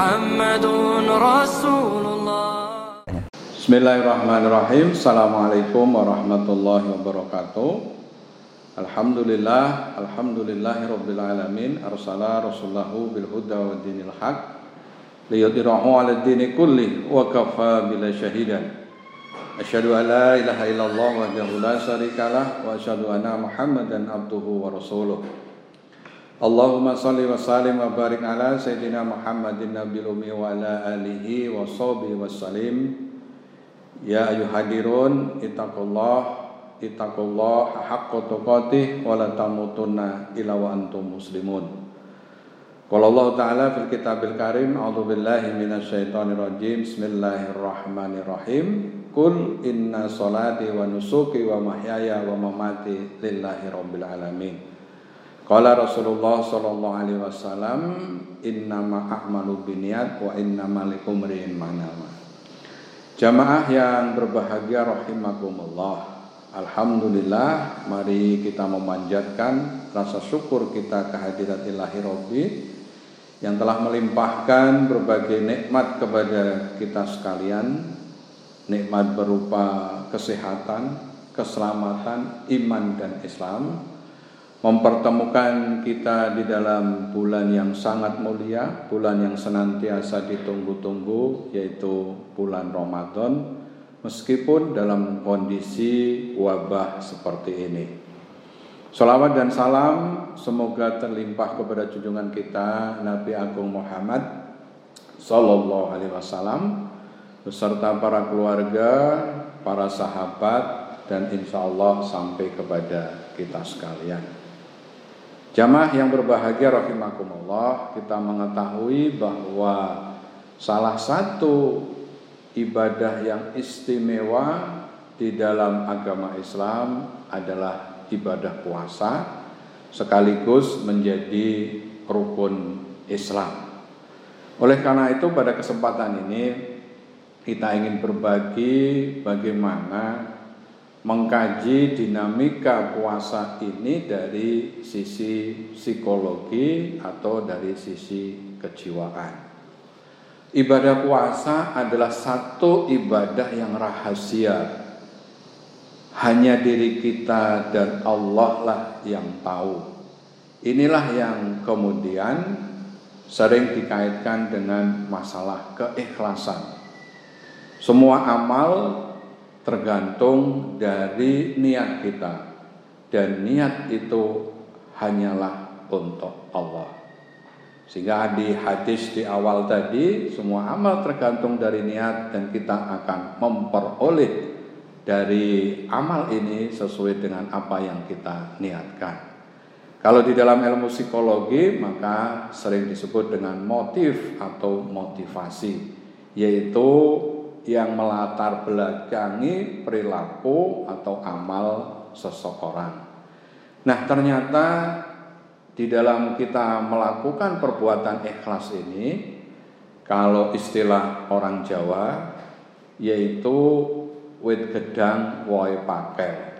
Bismillahirrahmanirrahim. Assalamualaikum warahmatullahi wabarakatuh. Alhamdulillah Alhamdulillahi rabbil alamin. Arsala rasulahu bil huda wa dinil haq. Liyudirahu ala Wa kafa bila syahidan Asyhadu an ilaha illallah wahdahu la wa asyhadu anna Muhammadan abduhu wa rasuluh. Allahumma salli wa sallim wa barik ala Sayyidina Muhammadin Nabil Umi wa ala alihi wa sahbihi wa salim Ya ayuhadirun itakullah itakullah haqqa tuqatih wa la tamutunna illa wa antum muslimun. Qala Allah Ta'ala fil kitabil karim A'udzu billahi minasyaitonir rajim. Bismillahirrahmanirrahim. Kul inna salati wa nusuki wa mahyaya wa mamati lillahi rabbil alamin Qala Rasulullah sallallahu alaihi wasallam innama a'malu binniyat wa innama likumri'in ma nawa Jamaah yang berbahagia rahimakumullah. Alhamdulillah, mari kita memanjatkan rasa syukur kita kehadirat Ilahi Rabbi yang telah melimpahkan berbagai nikmat kepada kita sekalian. Nikmat berupa kesehatan, keselamatan, iman dan Islam mempertemukan kita di dalam bulan yang sangat mulia, bulan yang senantiasa ditunggu-tunggu, yaitu bulan Ramadan, meskipun dalam kondisi wabah seperti ini. Salawat dan salam semoga terlimpah kepada junjungan kita Nabi Agung Muhammad Sallallahu Alaihi Wasallam beserta para keluarga, para sahabat, dan insya Allah sampai kepada kita sekalian. Jamaah yang berbahagia rahimakumullah, kita mengetahui bahwa salah satu ibadah yang istimewa di dalam agama Islam adalah ibadah puasa sekaligus menjadi rukun Islam. Oleh karena itu pada kesempatan ini kita ingin berbagi bagaimana mengkaji dinamika puasa ini dari sisi psikologi atau dari sisi kejiwaan. Ibadah puasa adalah satu ibadah yang rahasia. Hanya diri kita dan Allah lah yang tahu. Inilah yang kemudian sering dikaitkan dengan masalah keikhlasan. Semua amal tergantung dari niat kita dan niat itu hanyalah untuk Allah sehingga di hadis di awal tadi semua amal tergantung dari niat dan kita akan memperoleh dari amal ini sesuai dengan apa yang kita niatkan. Kalau di dalam ilmu psikologi maka sering disebut dengan motif atau motivasi yaitu yang melatar belakangi perilaku atau amal seseorang. Nah, ternyata di dalam kita melakukan perbuatan ikhlas ini, kalau istilah orang Jawa, yaitu wit gedang woi pakai.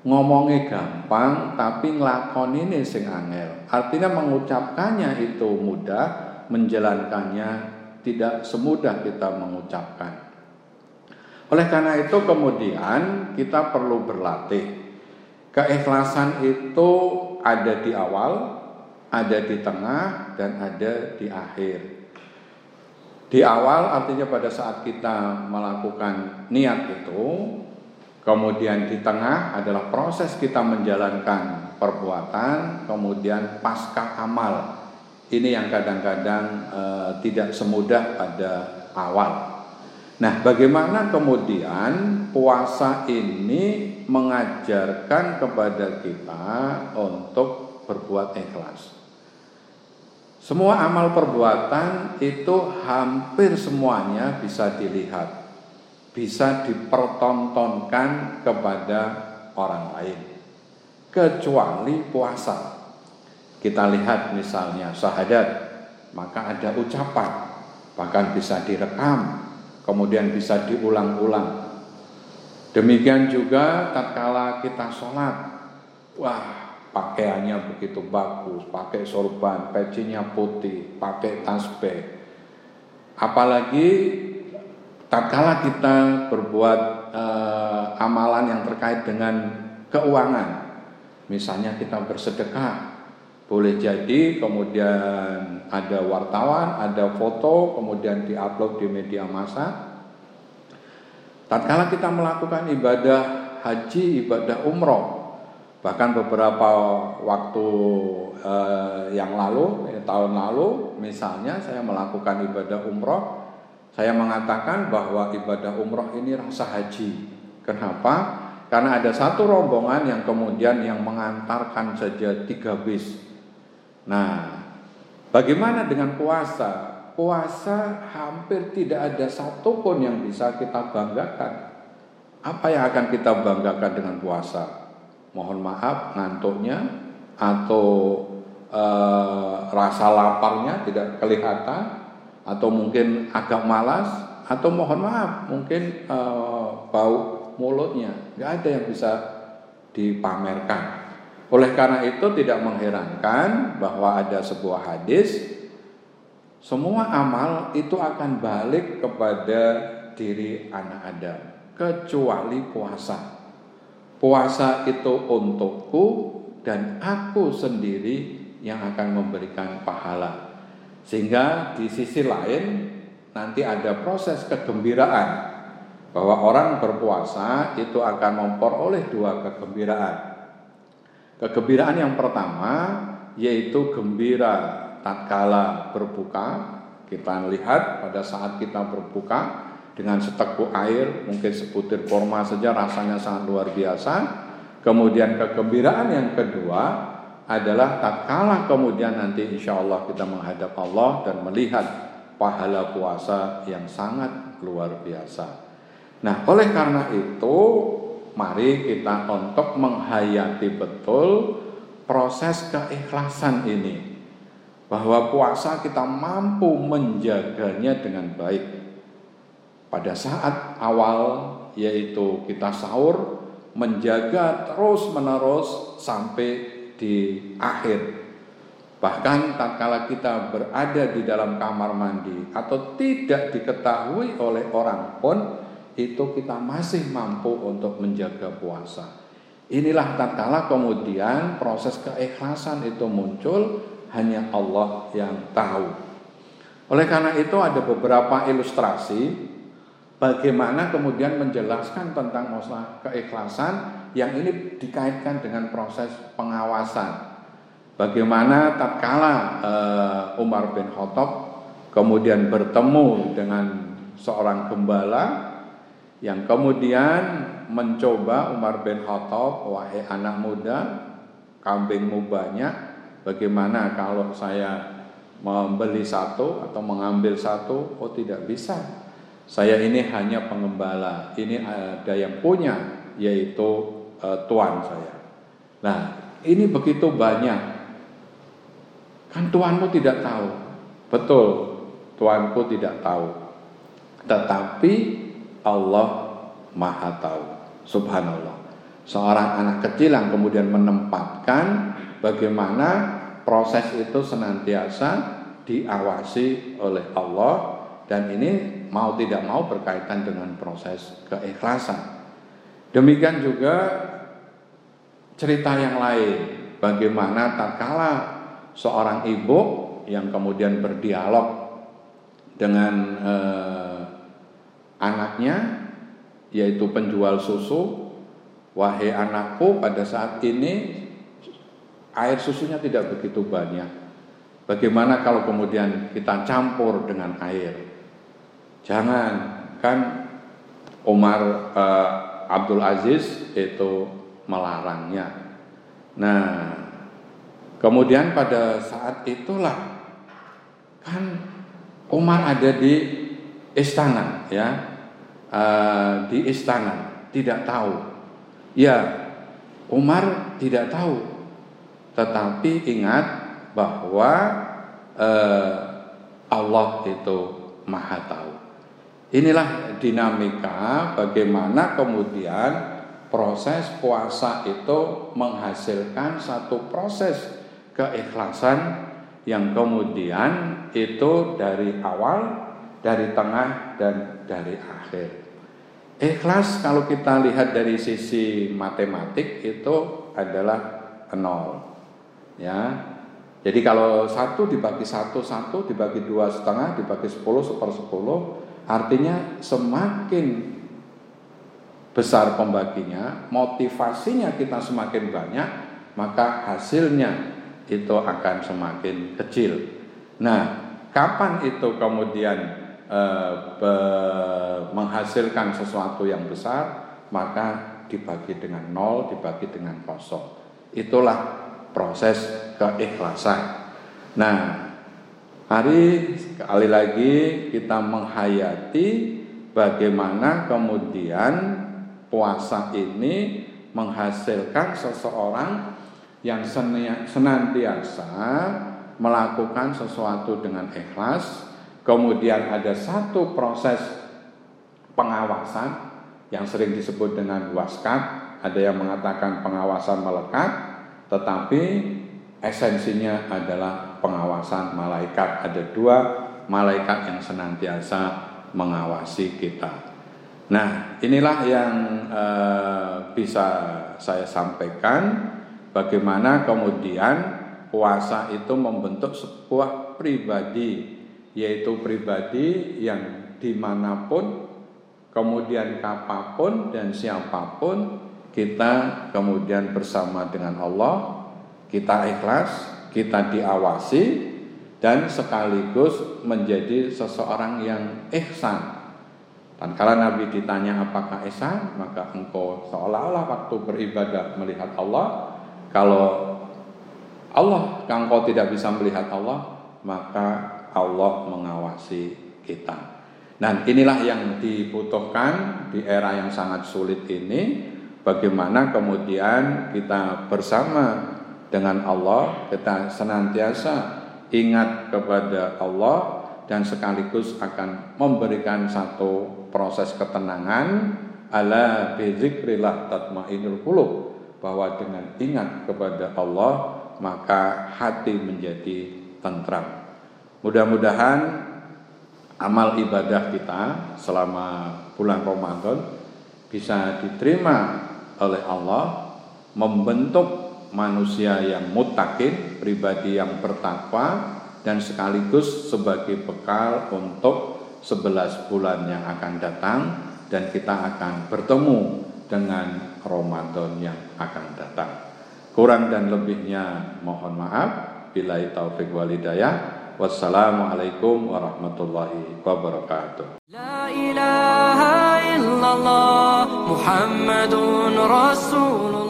Ngomongnya gampang, tapi ngelakon ini sing angel. Artinya mengucapkannya itu mudah, menjalankannya tidak semudah kita mengucapkan. Oleh karena itu kemudian kita perlu berlatih. Keikhlasan itu ada di awal, ada di tengah, dan ada di akhir. Di awal artinya pada saat kita melakukan niat itu, kemudian di tengah adalah proses kita menjalankan perbuatan, kemudian pasca amal. Ini yang kadang-kadang e, tidak semudah pada awal. Nah, bagaimana kemudian puasa ini mengajarkan kepada kita untuk berbuat ikhlas? Semua amal perbuatan itu hampir semuanya bisa dilihat, bisa dipertontonkan kepada orang lain, kecuali puasa. Kita lihat misalnya syahadat, maka ada ucapan, bahkan bisa direkam, kemudian bisa diulang-ulang. Demikian juga tatkala kita sholat, wah pakaiannya begitu bagus, pakai sorban, pecinya putih, pakai tasbih. Apalagi tatkala kita berbuat uh, amalan yang terkait dengan keuangan. Misalnya kita bersedekah, boleh jadi kemudian ada wartawan, ada foto, kemudian diupload di media massa. Tatkala kita melakukan ibadah haji, ibadah umroh, bahkan beberapa waktu eh, yang lalu, eh, tahun lalu, misalnya saya melakukan ibadah umroh, saya mengatakan bahwa ibadah umroh ini rasa haji. Kenapa? Karena ada satu rombongan yang kemudian yang mengantarkan saja tiga bis. Nah, bagaimana dengan puasa? Puasa hampir tidak ada satupun yang bisa kita banggakan. Apa yang akan kita banggakan dengan puasa? Mohon maaf ngantuknya atau e, rasa laparnya tidak kelihatan atau mungkin agak malas atau mohon maaf mungkin uh, bau mulutnya nggak ada yang bisa dipamerkan. Oleh karena itu tidak mengherankan bahwa ada sebuah hadis semua amal itu akan balik kepada diri anak Adam kecuali puasa. Puasa itu untukku dan aku sendiri yang akan memberikan pahala. Sehingga di sisi lain nanti ada proses kegembiraan bahwa orang berpuasa itu akan memperoleh dua kegembiraan. Kegembiraan yang pertama yaitu gembira tatkala berbuka. Kita lihat pada saat kita berbuka dengan seteguk air, mungkin sebutir kurma saja rasanya sangat luar biasa. Kemudian kegembiraan yang kedua adalah tatkala kemudian nanti insya Allah kita menghadap Allah dan melihat pahala puasa yang sangat luar biasa. Nah, oleh karena itu, mari kita untuk menghayati betul proses keikhlasan ini. Bahwa puasa kita mampu menjaganya dengan baik. Pada saat awal yaitu kita sahur, menjaga terus-menerus sampai di akhir. Bahkan tatkala kita berada di dalam kamar mandi atau tidak diketahui oleh orang pun itu kita masih mampu untuk menjaga puasa. Inilah tatkala kemudian proses keikhlasan itu muncul hanya Allah yang tahu. Oleh karena itu ada beberapa ilustrasi bagaimana kemudian menjelaskan tentang masalah keikhlasan yang ini dikaitkan dengan proses pengawasan. Bagaimana tatkala uh, Umar bin Khattab kemudian bertemu dengan seorang gembala yang kemudian mencoba Umar bin Khattab, wahai anak muda, kambingmu banyak, bagaimana kalau saya membeli satu atau mengambil satu? Oh tidak bisa. Saya ini hanya pengembala, ini ada yang punya, yaitu uh, tuan saya. Nah, ini begitu banyak. Kan tuanmu tidak tahu. Betul, tuanku tidak tahu. Tetapi Allah Maha tahu. Subhanallah. Seorang anak kecil yang kemudian menempatkan bagaimana proses itu senantiasa diawasi oleh Allah dan ini mau tidak mau berkaitan dengan proses keikhlasan. Demikian juga cerita yang lain, bagaimana tatkala seorang ibu yang kemudian berdialog dengan eh, anaknya yaitu penjual susu, wahai anakku pada saat ini air susunya tidak begitu banyak. Bagaimana kalau kemudian kita campur dengan air? Jangan, kan Umar eh, Abdul Aziz itu melarangnya. Nah, kemudian pada saat itulah kan Umar ada di istana ya, uh, di istana tidak tahu. Ya, Umar tidak tahu, tetapi ingat bahwa uh, Allah itu maha tahu. Inilah dinamika bagaimana kemudian proses puasa itu menghasilkan satu proses keikhlasan yang kemudian itu dari awal dari tengah dan dari akhir. Ikhlas kalau kita lihat dari sisi matematik itu adalah nol. Ya, jadi kalau satu dibagi satu satu dibagi dua setengah dibagi sepuluh seper sepuluh artinya semakin besar pembaginya, motivasinya kita semakin banyak, maka hasilnya itu akan semakin kecil. Nah, kapan itu kemudian menghasilkan sesuatu yang besar, maka dibagi dengan nol, dibagi dengan kosong. Itulah proses keikhlasan. Nah, hari sekali lagi kita menghayati bagaimana kemudian puasa ini menghasilkan seseorang yang senantiasa melakukan sesuatu dengan ikhlas, kemudian ada satu proses pengawasan yang sering disebut dengan waskat, ada yang mengatakan pengawasan melekat, tetapi esensinya adalah pengawasan malaikat. Ada dua malaikat yang senantiasa mengawasi kita. Nah, inilah yang eh, bisa saya sampaikan bagaimana kemudian puasa itu membentuk sebuah pribadi yaitu pribadi yang di mana pun kemudian kapan pun dan siapa pun kita kemudian bersama dengan Allah kita ikhlas kita diawasi dan sekaligus menjadi seseorang yang ihsan. Dan kalau Nabi ditanya apakah ihsan? maka engkau seolah-olah waktu beribadah melihat Allah. Kalau Allah engkau tidak bisa melihat Allah, maka Allah mengawasi kita. Dan inilah yang dibutuhkan di era yang sangat sulit ini, bagaimana kemudian kita bersama dengan Allah, kita senantiasa ingat kepada Allah dan sekaligus akan memberikan satu proses ketenangan ala bizikrillah tatmainul qulub bahwa dengan ingat kepada Allah maka hati menjadi tentram. Mudah-mudahan amal ibadah kita selama bulan Ramadan bisa diterima oleh Allah membentuk manusia yang mutakin, pribadi yang bertakwa dan sekaligus sebagai bekal untuk 11 bulan yang akan datang dan kita akan bertemu dengan Ramadan yang akan datang. Kurang dan lebihnya mohon maaf. Bila taufik walidayah. Wassalamualaikum warahmatullahi wabarakatuh. La ilaha illallah Muhammadun Rasulullah